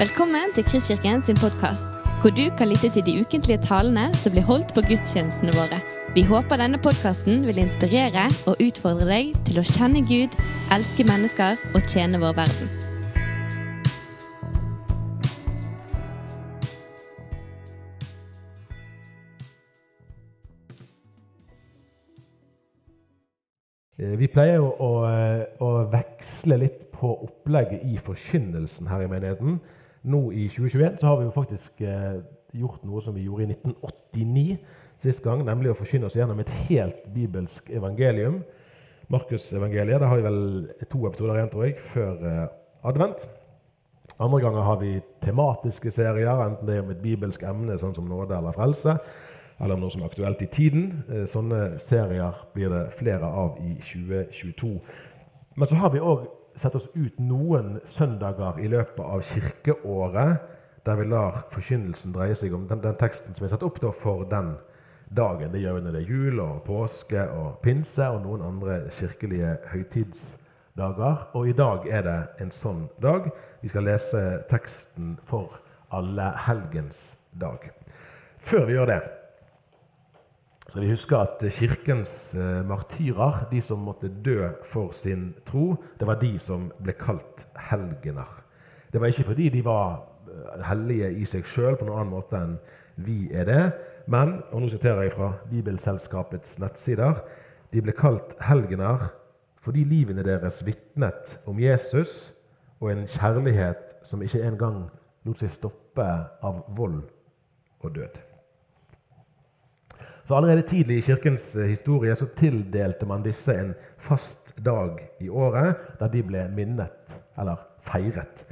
Velkommen til Kristkirken sin podkast, hvor du kan lytte til de ukentlige talene som blir holdt på gudstjenestene våre. Vi håper denne podkasten vil inspirere og utfordre deg til å kjenne Gud, elske mennesker og tjene vår verden. Eh, Vi pleier jo å, eh, å veksle litt på opplegget i forkynnelsen her i menigheten. Nå i 2021 så har vi jo faktisk eh, gjort noe som vi gjorde i 1989 sist gang, nemlig å forkynne oss gjennom et helt bibelsk evangelium. Markusevangeliet. Der har vi vel to episoder igjen, tror jeg, før eh, advent. Andre ganger har vi tematiske serier, enten det er om et bibelsk emne, sånn som nåde eller frelse, eller om noe som er aktuelt i tiden. Eh, Sånne serier blir det flere av i 2022. Men så har vi òg sett oss ut noen søndager i løpet av kirkeåret der vi lar forkynnelsen dreie seg om den, den teksten som er satt opp for den dagen. Det gjør vi når det er jul og påske og pinse og noen andre kirkelige høytidsdager. Og i dag er det en sånn dag. Vi skal lese teksten for alle helgens dag. Før vi gjør det, så vi husker at Kirkens eh, martyrer, de som måtte dø for sin tro, det var de som ble kalt helgener. Det var ikke fordi de var eh, hellige i seg sjøl på noen annen måte enn vi er det, men, og nå siterer jeg fra Bibelselskapets nettsider, de ble kalt helgener fordi livene deres vitnet om Jesus og en kjærlighet som ikke engang lot seg stoppe av vold og død. Så Allerede tidlig i kirkens eh, historie så tildelte man disse en fast dag i året der de ble minnet, eller feiret.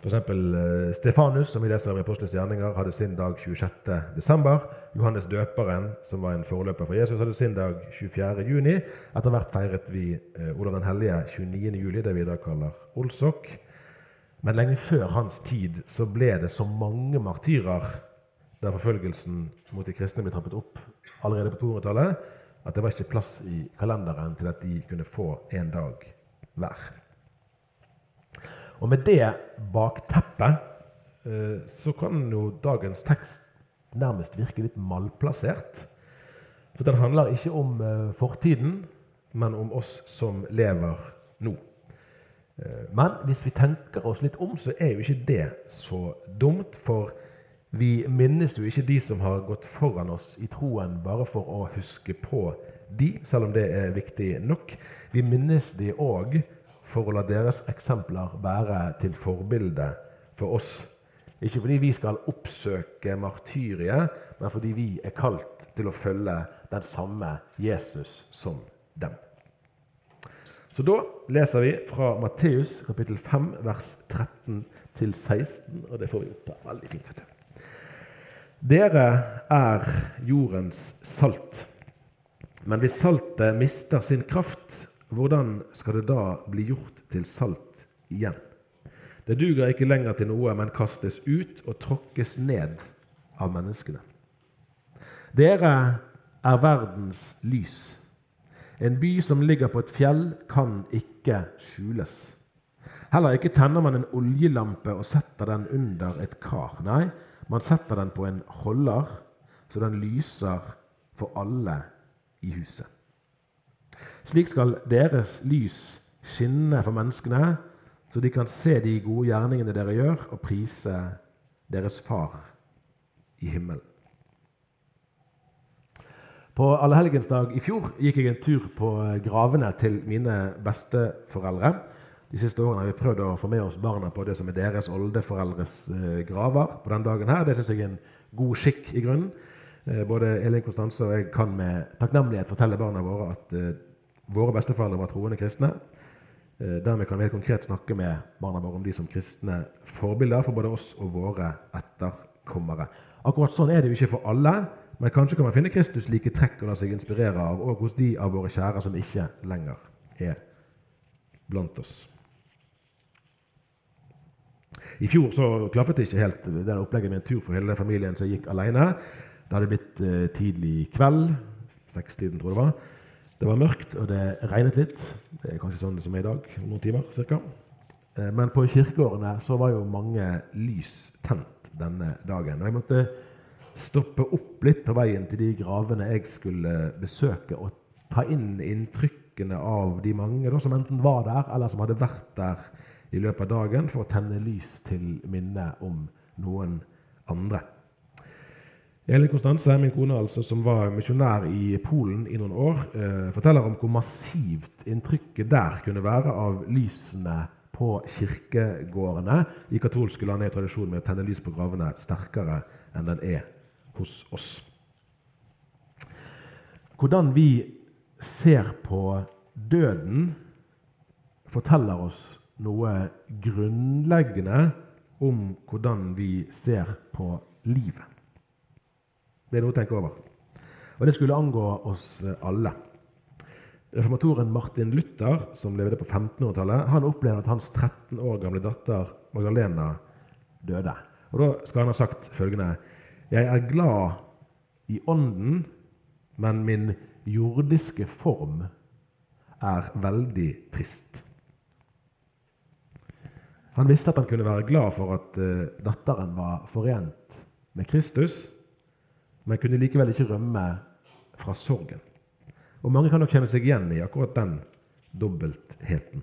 F.eks. Eh, Stefanus, som vi leser i Apostelens gjerninger, hadde sin dag 26.12. Johannes døperen, som var en forløper for Jesus, hadde sin dag 24.6. Etter hvert feiret vi eh, Olav den hellige 29.7, det vi i dag kaller olsok. Men lenge før hans tid så ble det så mange martyrer da forfølgelsen mot de kristne ble trappet opp allerede på 200-tallet, at det var ikke plass i kalenderen til at de kunne få en dag hver. Og med det bakteppet eh, så kan jo dagens tekst nærmest virke litt malplassert. For den handler ikke om eh, fortiden, men om oss som lever nå. Eh, Men hvis vi tenker oss litt om, så er jo ikke det så dumt. For vi minnes jo ikke de som har gått foran oss i troen bare for å huske på de, selv om det er viktig nok. Vi minnes de òg for å la deres eksempler være til forbilde for oss. Ikke fordi vi skal oppsøke martyriet, men fordi vi er kalt til å følge den samme Jesus som dem. Så da leser vi fra Matteus kapittel 5, vers 13 til 16, og det får vi opp. Veldig fint. vet du. Dere er jordens salt. Men hvis saltet mister sin kraft, hvordan skal det da bli gjort til salt igjen? Det duger ikke lenger til noe, men kastes ut og tråkkes ned av menneskene. Dere er verdens lys. En by som ligger på et fjell, kan ikke skjules. Heller ikke tenner man en oljelampe og setter den under et kar. Nei, man setter den på en holder, så den lyser for alle i huset. Slik skal deres lys skinne for menneskene, så de kan se de gode gjerningene dere gjør, og prise deres Far i himmelen. På allehelgensdag i fjor gikk jeg en tur på gravene til mine besteforeldre. De siste årene har vi prøvd å få med oss barna på det som er deres oldeforeldres eh, graver. på den dagen her. Det syns jeg er en god skikk i grunnen. Eh, både Elin Konstanse og jeg kan med takknemlighet fortelle barna våre at eh, våre besteforeldre var troende kristne. Dermed kan vi helt konkret snakke med barna våre om de som kristne forbilder for både oss og våre etterkommere. Akkurat sånn er det jo ikke for alle, men kanskje kan man finne Kristus like trekk å la seg inspirere av, og hos de av våre kjære som ikke lenger er blant oss. I fjor så klaffet det ikke helt det opplegget med en tur for hele familien som gikk alene. Det hadde blitt eh, tidlig kveld. Sekstiden, tror jeg det var. Det var mørkt, og det regnet litt. Det er kanskje sånn som er i dag, om noen timer ca. Eh, men på kirkegårdene så var jo mange lys tent denne dagen. Og jeg måtte stoppe opp litt på veien til de gravene jeg skulle besøke, og ta inn inntrykkene av de mange da, som enten var der, eller som hadde vært der i løpet av dagen, for å tenne lys til minne om noen andre. Elin Konstanse, min kone altså, som var misjonær i Polen i noen år, eh, forteller om hvor massivt inntrykket der kunne være av lysene på kirkegårdene. I katolske land er tradisjonen med å tenne lys på gravene sterkere enn den er hos oss. Hvordan vi ser på døden, forteller oss noe grunnleggende om hvordan vi ser på livet. Det er noe å tenke over. Og det skulle angå oss alle. Reformatoren Martin Luther, som levde på 1500-tallet, han opplevde at hans 13 år gamle datter Magdalena døde. Og Da skal han ha sagt følgende Jeg er glad i ånden, men min jordiske form er veldig trist. Han visste at han kunne være glad for at uh, datteren var forent med Kristus, men kunne likevel ikke rømme fra sorgen. Og Mange kan nok kjenne seg igjen i akkurat den dobbeltheten.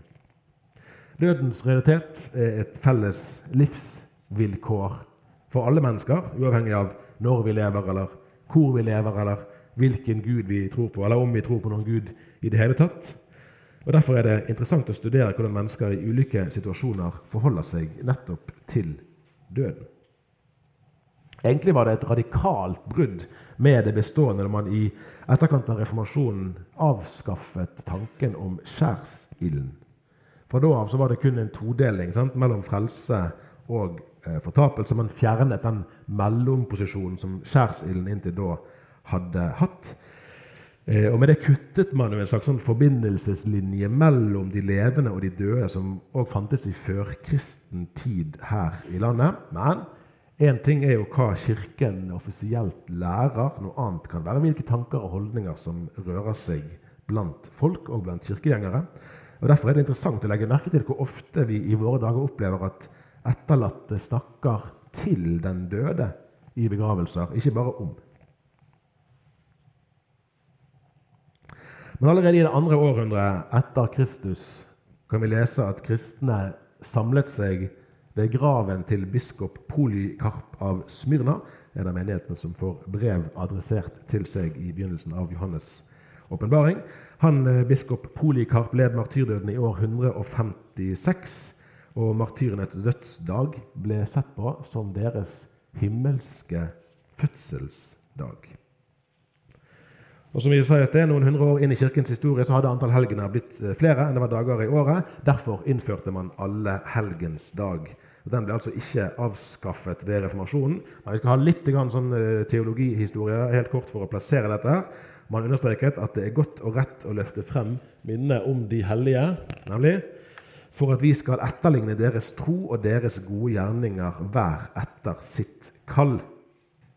Dødens realitet er et felles livsvilkår for alle mennesker, uavhengig av når vi lever, eller hvor vi lever, eller hvilken Gud vi tror på, eller om vi tror på noen Gud i det hele tatt. Og Derfor er det interessant å studere hvordan mennesker i ulike situasjoner forholder seg nettopp til døden. Egentlig var det et radikalt brudd med det bestående når man i etterkant av reformasjonen avskaffet tanken om skjærsilden. Fra da av var det kun en todeling sant, mellom frelse og eh, fortapelse. Man fjernet den mellomposisjonen som skjærsilden inntil da hadde hatt. Eh, og Med det kuttet man jo en slags sånn forbindelseslinje mellom de levende og de døde, som òg fantes i førkristen tid her i landet. Men Én ting er jo hva Kirken offisielt lærer, noe annet kan være hvilke tanker og holdninger som rører seg blant folk og blant kirkegjengere. Og Derfor er det interessant å legge merke til hvor ofte vi i våre dager opplever at etterlatte snakker til den døde i begravelser, ikke bare om. Men allerede i det andre århundret etter Kristus kan vi lese at kristne samlet seg ved graven til biskop Polikarp av Smyrna, en av menighetene som får brev adressert til seg i begynnelsen av Johannes' åpenbaring. Han, eh, Biskop Polikarp led martyrdøden i år 156, og martyrenes dødsdag ble sett på som deres himmelske fødselsdag. Og som vi sa i sted, Noen hundre år inn i kirkens historie så hadde antall helgener blitt eh, flere enn det var dager i året. Derfor innførte man alle helgens dag. Den ble altså ikke avskaffet ved reformasjonen. Men vi skal ha litt sånn eh, teologihistorie helt kort for å plassere dette. her. Man understreket at det er godt og rett å løfte frem minnet om de hellige, nemlig for at vi skal etterligne deres tro og deres gode gjerninger hver etter sitt kall.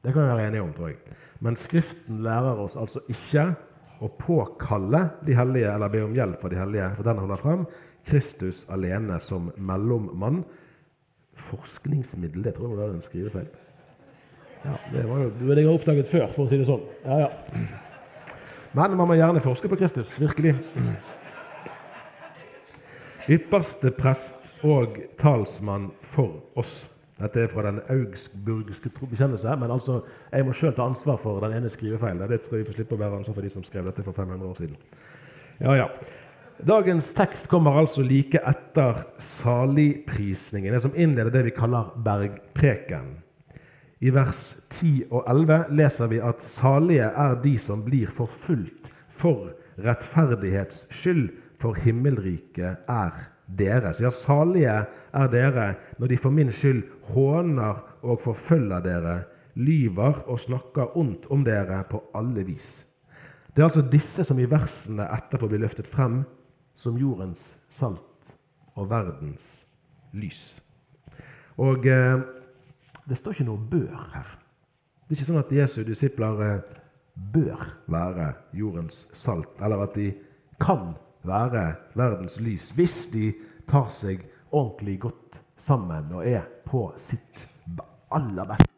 Det kan vi være enige om, tror jeg. Men Skriften lærer oss altså ikke å påkalle de hellige eller be om hjelp fra de hellige, for den holder frem Kristus alene som mellommann Forskningsmiddel, det tror jeg var en skrivefeil. Ja, det var jo det jeg har oppdaget før, for å si det sånn. Ja, ja. Men man må gjerne forske på Kristus. Virkelig. Ypperste prest og talsmann for oss. Dette er fra den augsburgske bekjennelse. Men altså, jeg må sjøl ta ansvar for den ene skrivefeilen. Det tror jeg vi får slippe å være ansvar for de som skrev dette for 500 år siden. Ja, ja. Dagens tekst kommer altså like etter saligprisningen, det som innleder det vi kaller bergpreken. I vers 10 og 11 leser vi at salige er de som blir forfulgt for rettferdighets skyld, for himmelriket er deres. Ja, salige er dere når de for min skyld håner og forfølger dere, lyver og snakker ondt om dere på alle vis. Det er altså disse som i versene etterpå blir løftet frem som jordens salt og verdens lys. Og eh, det står ikke noe 'bør' her. Det er ikke sånn at Jesu disipler eh, bør være jordens salt, eller at de kan være verdens lys hvis de tar seg ordentlig godt sammen og er på sitt aller beste.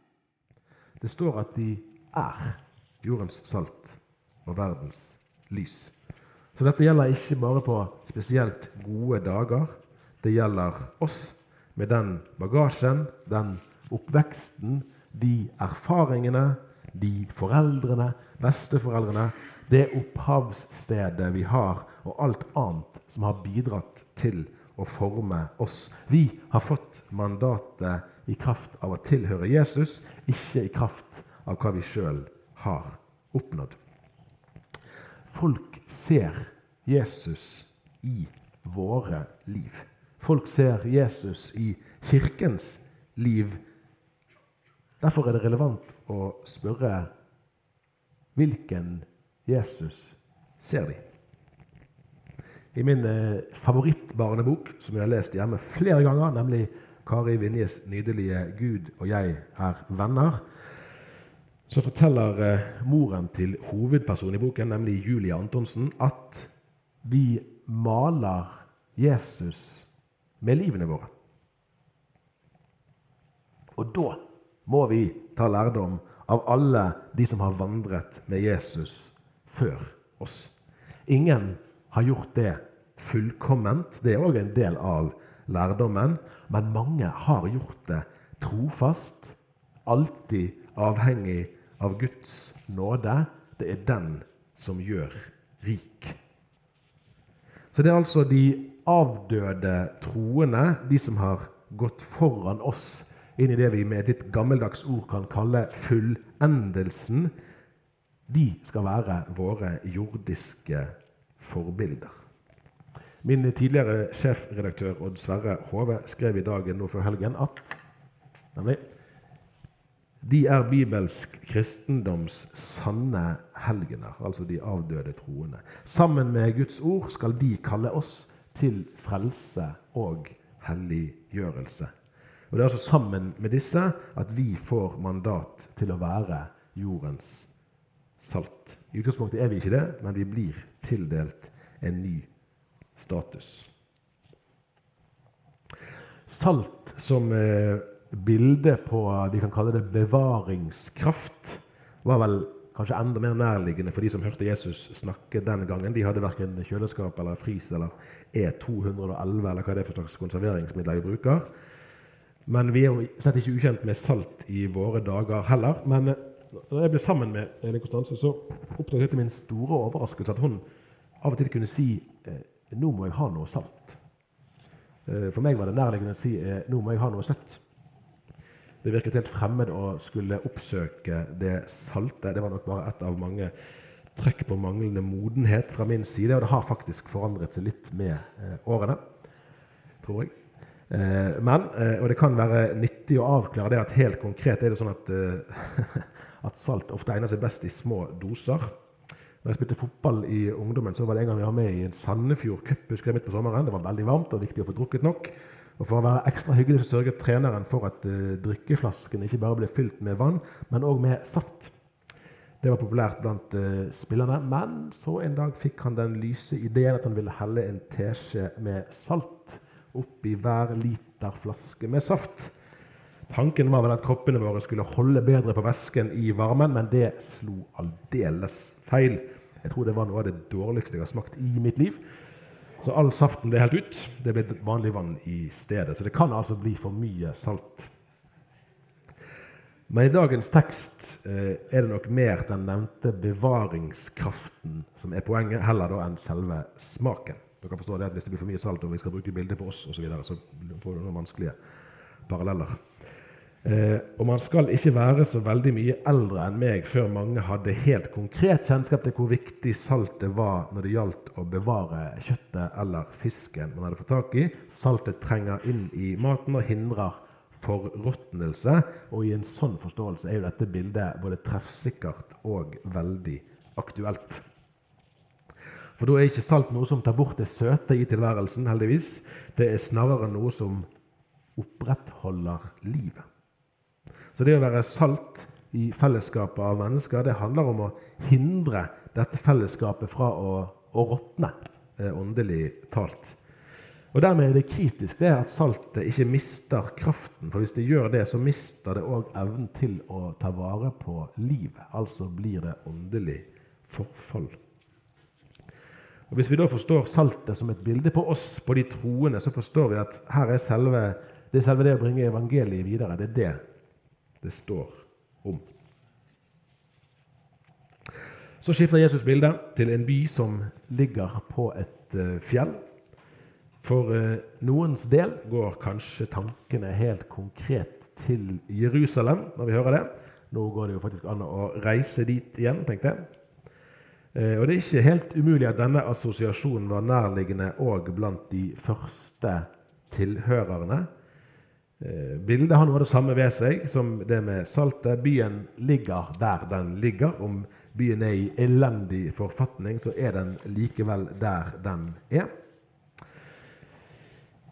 Det står at de er jordens salt og verdens lys. Så dette gjelder ikke bare på spesielt gode dager. Det gjelder oss med den bagasjen, den oppveksten, de erfaringene, de foreldrene, besteforeldrene, det opphavsstedet vi har, og alt annet som har bidratt til å forme oss. Vi har fått mandatet i kraft av å tilhøre Jesus, ikke i kraft av hva vi sjøl har oppnådd. Folk ser Jesus i våre liv. Folk ser Jesus i kirkens liv. Derfor er det relevant å spørre hvilken Jesus ser de? I min eh, favorittbarnebok, som jeg har lest hjemme flere ganger, nemlig Kari Vinjes nydelige 'Gud og jeg er venner', så forteller eh, moren til hovedpersonen i boken, nemlig Julie Antonsen, at vi maler Jesus med livene våre. Og da må vi ta lærdom av alle de som har vandret med Jesus før oss. Ingen har gjort det fullkomment. Det er òg en del av lærdommen. Men mange har gjort det trofast, alltid avhengig av Guds nåde. Det er den som gjør rik. Så det er altså de avdøde troende, de som har gått foran oss inn i det vi med et gammeldags ord kan kalle fullendelsen, de skal være våre jordiske forbilder. Min tidligere sjefredaktør Odd Sverre Hove skrev i dagen nå før helgen at nemlig, de er bibelsk kristendoms sanne helgener, altså de avdøde troende. Sammen med Guds ord skal de kalle oss til frelse og helliggjørelse. Og Det er altså sammen med disse at vi får mandat til å være jordens salt. I utgangspunktet er vi ikke det, men vi blir tildelt en ny status. Salt som eh, bilde på vi kan kalle det bevaringskraft, var vel kanskje enda mer nærliggende for de som hørte Jesus snakke den gangen. De hadde verken kjøleskap eller fris eller E211 eller hva det er for slags konserveringsmidler de bruker. Men vi er jo slett ikke ukjent med salt i våre dager heller. Men eh, når jeg ble sammen med Elin Konstanse, så oppdaget jeg til min store overraskelse at hun av og til kunne si eh, nå må jeg ha noe salt. Eh, for meg var det nærliggende å si nå må jeg ha noe søtt. Det virket helt fremmed å skulle oppsøke det salte. Det var nok bare ett av mange trekk på manglende modenhet fra min side. Og det har faktisk forandret seg litt med eh, årene, tror jeg. Eh, men, eh, og det kan være nyttig å avklare det at helt konkret er det sånn at, eh, at salt ofte egner seg best i små doser. Når jeg spilte fotball i ungdommen, så var det en gang vi var med i en Sandefjord Cup midt på sommeren. Det var veldig varmt og viktig å få drukket nok. Og For å være ekstra hyggelig så sørget treneren for at uh, drikkeflasken ikke bare ble fylt med vann, men òg med saft. Det var populært blant uh, spillerne, men så en dag fikk han den lyse ideen at han ville helle en teskje med salt oppi hver liter flaske med saft. Tanken var vel at kroppene våre skulle holde bedre på væsken i varmen, men det slo aldeles feil. Jeg tror det var noe av det dårligste jeg har smakt i mitt liv. Så all saften ble helt ut. Det ble vanlig vann i stedet. Så det kan altså bli for mye salt. Men i dagens tekst eh, er det nok mer den nevnte bevaringskraften som er poenget, heller da enn selve smaken. Dere kan forstå det at Hvis det blir for mye salt og vi skal bruke bilder på oss, og så, så får du noen vanskelige paralleller. Eh, og man skal ikke være så veldig mye eldre enn meg før mange hadde helt konkret kjennskap til hvor viktig saltet var når det gjaldt å bevare kjøttet eller fisken man hadde fått tak i. Saltet trenger inn i maten og hindrer forråtnelse. Og i en sånn forståelse er jo dette bildet både treffsikkert og veldig aktuelt. For da er ikke salt noe som tar bort det søte i tilværelsen, heldigvis. Det er snarere noe som opprettholder livet. Så det å være salt i fellesskapet av mennesker, det handler om å hindre dette fellesskapet fra å, å råtne, eh, åndelig talt. Og Dermed er det kritisk det at saltet ikke mister kraften. For hvis det gjør det, så mister det òg evnen til å ta vare på livet. Altså blir det åndelig forfall. Og Hvis vi da forstår saltet som et bilde på oss, på de troende, så forstår vi at her er selve, det er selve det å bringe evangeliet videre. Det er det det står om. Så skifter Jesus bildet til en by som ligger på et uh, fjell. For uh, noens del går kanskje tankene helt konkret til Jerusalem når vi hører det. Nå går det jo faktisk an å reise dit igjen, tenkte jeg. Uh, og det er ikke helt umulig at denne assosiasjonen var nærliggende òg blant de første tilhørerne. Uh, bildet har noe av det samme ved seg som det med saltet. Byen ligger der den ligger. Om byen er i elendig forfatning, så er den likevel der den er.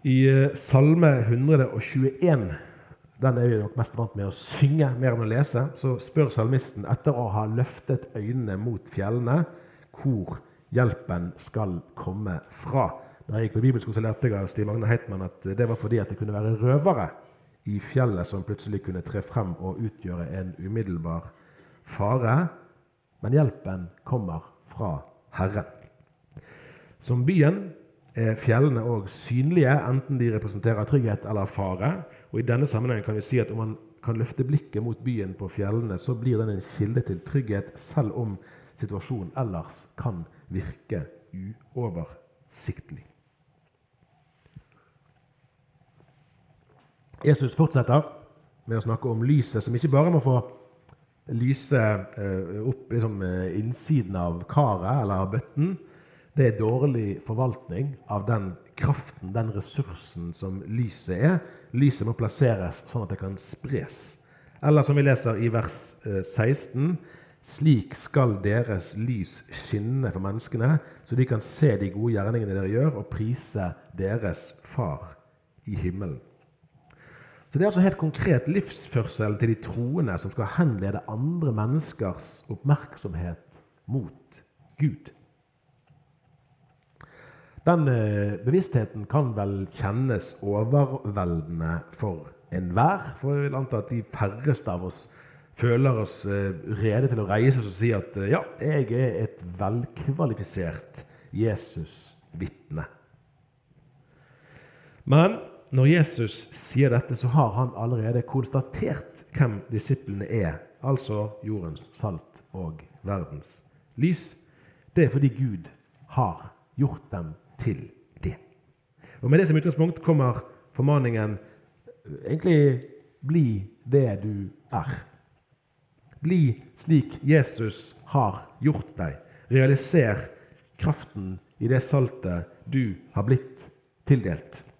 I eh, Salme 121, den er vi nok mest vant med å synge mer enn å lese, så spør salmisten etter å ha løftet øynene mot fjellene hvor hjelpen skal komme fra. Da jeg gikk på bibelskolen, lærte jeg av Stig Magne Heitmann at det var fordi at det kunne være røvere i fjellet som plutselig kunne tre frem og utgjøre en umiddelbar fare. Men hjelpen kommer fra Herren. Som byen er fjellene òg synlige, enten de representerer trygghet eller fare. Og I denne sammenhengen kan vi si at om man kan løfte blikket mot byen på fjellene, så blir den en kilde til trygghet, selv om situasjonen ellers kan virke uoversiktlig. Jesus fortsetter med å snakke om lyset, som ikke bare må få lyse eh, opp liksom, eh, innsiden av karet eller av bøtten, det er dårlig forvaltning av den kraften, den ressursen som lyset er. Lyset må plasseres sånn at det kan spres. Eller som vi leser i vers 16.: eh, Slik skal deres lys skinne for menneskene, så de kan se de gode gjerningene dere gjør, og prise deres Far i himmelen. Så Det er altså helt konkret livsførselen til de troende som skal henlede andre menneskers oppmerksomhet mot Gud. Den eh, bevisstheten kan vel kjennes overveldende for enhver. For jeg vil anta at de færreste av oss føler oss eh, rede til å reise oss og si at eh, ja, jeg er et velkvalifisert Jesus-vitne. Men når Jesus sier dette, så har han allerede konstatert hvem disiplene er, altså jordens salt og verdens lys. Det er fordi Gud har gjort dem til det. Og Med det som utgangspunkt kommer formaningen egentlig bli det du er. Bli slik Jesus har gjort deg. Realiser kraften i det saltet du har blitt tildelt.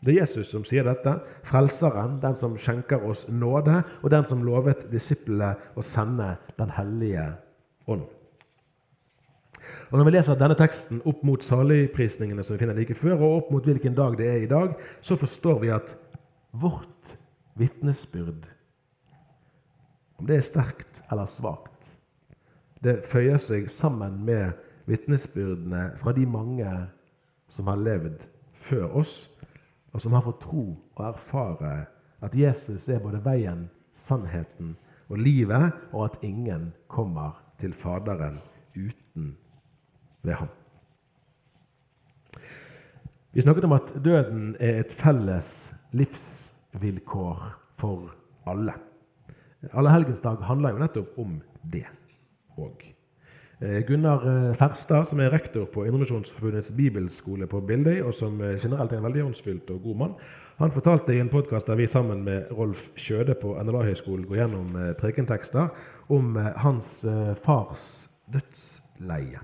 Det er Jesus som sier dette. Frelseren, den som skjenker oss nåde, og den som lovet disiplene å sende Den hellige ånd. Og Når vi leser denne teksten opp mot saligprisningene som vi finner like før, og opp mot hvilken dag det er i dag, så forstår vi at vårt vitnesbyrd, om det er sterkt eller svakt, det føyer seg sammen med vitnesbyrdene fra de mange som har levd før oss, og som har fått tro og erfare at Jesus er både veien, sannheten og livet, og at ingen kommer til Faderen uten ved ham. Vi snakket om at døden er et felles livsvilkår for alle. Allehelgensdag handler jo nettopp om det òg. Eh, Gunnar eh, Ferstad, som er rektor på Indremisjonsforbundets bibelskole på Bildøy, og som eh, generelt er en veldig åndsfylt og god mann, han fortalte i en podkast der vi sammen med Rolf Kjøde på NLA-høgskolen går gjennom prekentekster, om hans fars dødsleie.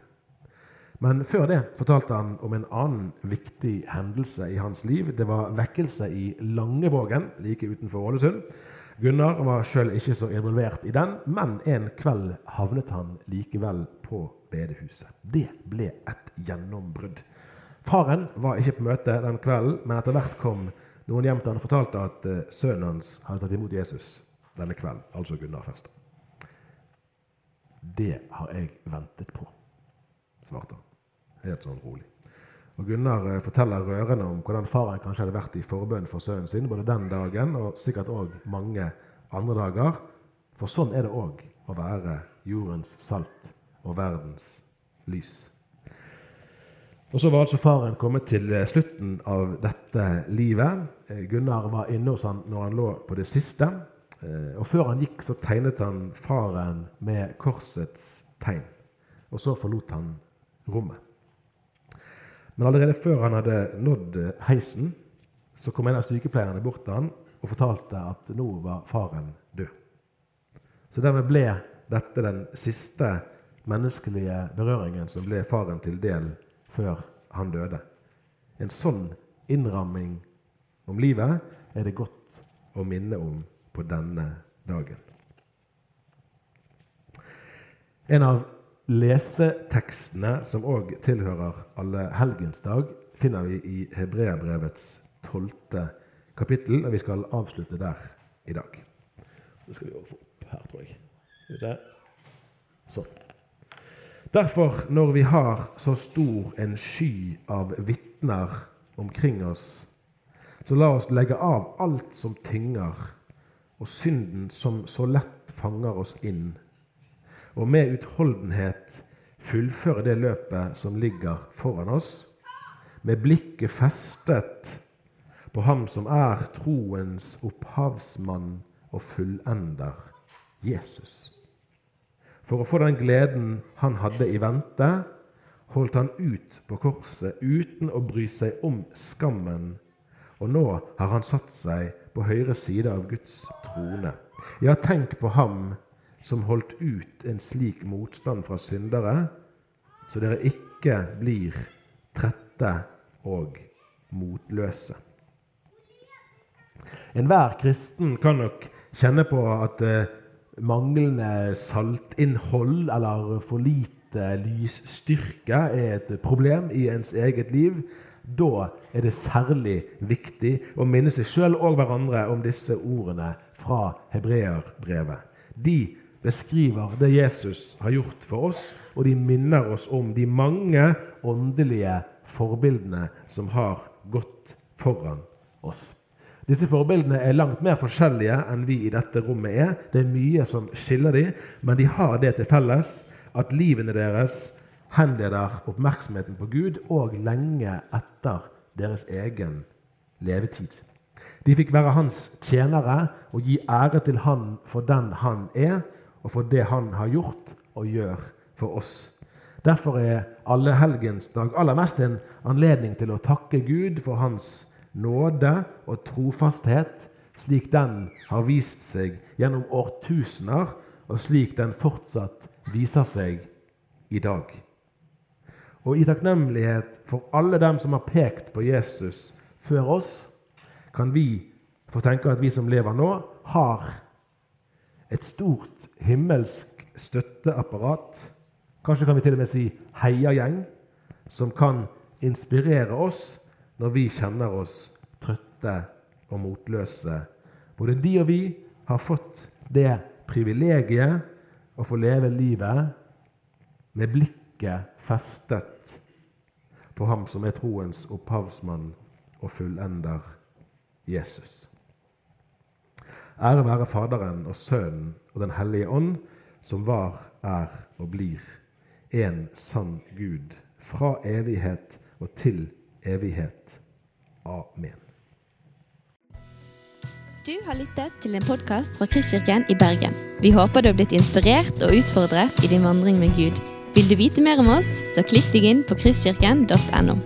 Men før det fortalte han om en annen viktig hendelse i hans liv. Det var vekkelse i Langevågen, like utenfor Ålesund. Gunnar var sjøl ikke så involvert i den, men en kveld havnet han likevel på bedehuset. Det ble et gjennombrudd. Faren var ikke på møte den kvelden, men etter hvert kom noen hjem til han og fortalte at eh, sønnen hans hadde tatt imot Jesus denne kvelden. Altså Gunnar først. Det har jeg ventet på, svarte han helt sånn rolig. Og Gunnar eh, forteller rørende om hvordan faren kanskje hadde vært i forbønn for sønnen sin både den dagen og sikkert òg mange andre dager. For sånn er det òg å være jordens salt og verdens lys. Og Så var altså faren kommet til eh, slutten av dette livet. Eh, Gunnar var inne hos han når han lå på det siste. Og Før han gikk, så tegnet han faren med korsets tegn. Og så forlot han rommet. Men allerede før han hadde nådd eh, heisen, så kom en av sykepleierne bort til han og fortalte at nå var faren død. Så dermed ble dette den siste menneskelige berøringen som ble faren til del før han døde. En sånn innramming om livet er det godt å minne om på denne dagen. En av Lesetekstene, som òg tilhører alle helgensdag, finner vi i Hebreabrevets tolvte kapittel, og vi skal avslutte der i dag. Nå skal vi få opp her, tror jeg. Sånn. Derfor, når vi har så stor en sky av vitner omkring oss, så la oss legge av alt som tynger, og synden som så lett fanger oss inn og med utholdenhet fullføre det løpet som ligger foran oss, med blikket festet på Ham som er troens opphavsmann og fullender, Jesus. For å få den gleden han hadde i vente, holdt han ut på korset uten å bry seg om skammen, og nå har han satt seg på høyre side av Guds trone. Ja, tenk på ham som holdt ut en slik motstand fra syndere, så dere ikke blir trette og motløse. Enhver kristen kan nok kjenne på at eh, manglende saltinnhold eller for lite lysstyrke er et problem i ens eget liv. Da er det særlig viktig å minne seg sjøl og hverandre om disse ordene fra hebreerbrevet. De beskriver det Jesus har gjort for oss, og de minner oss om de mange åndelige forbildene som har gått foran oss. Disse forbildene er langt mer forskjellige enn vi i dette rommet er. Det er mye som skiller dem, men de har det til felles at livene deres henleder oppmerksomheten på Gud og lenge etter deres egen levetid. De fikk være hans tjenere og gi ære til han for den han er, og for det han har gjort og gjør for oss. Derfor er allehelgensdag aller mest en anledning til å takke Gud for hans nåde og trofasthet, slik den har vist seg gjennom årtusener, og slik den fortsatt viser seg i dag. Og i takknemlighet for alle dem som har pekt på Jesus før oss, kan vi få tenke at vi som lever nå, har et stort himmelsk støtteapparat, kanskje kan vi til og med si heiagjeng, som kan inspirere oss når vi kjenner oss trøtte og motløse. Både de og vi har fått det privilegiet å få leve livet med blikket festet på ham som er troens opphavsmann og fullender Jesus. Ære være Faderen og Sønnen og Den hellige ånd, som var, er og blir en sann Gud, fra evighet og til evighet. Amen. Du har lyttet til en podkast fra Kristkirken i Bergen. Vi håper du har blitt inspirert og utfordret i din vandring med Gud. Vil du vite mer om oss, så klikk deg inn på kristkirken.no.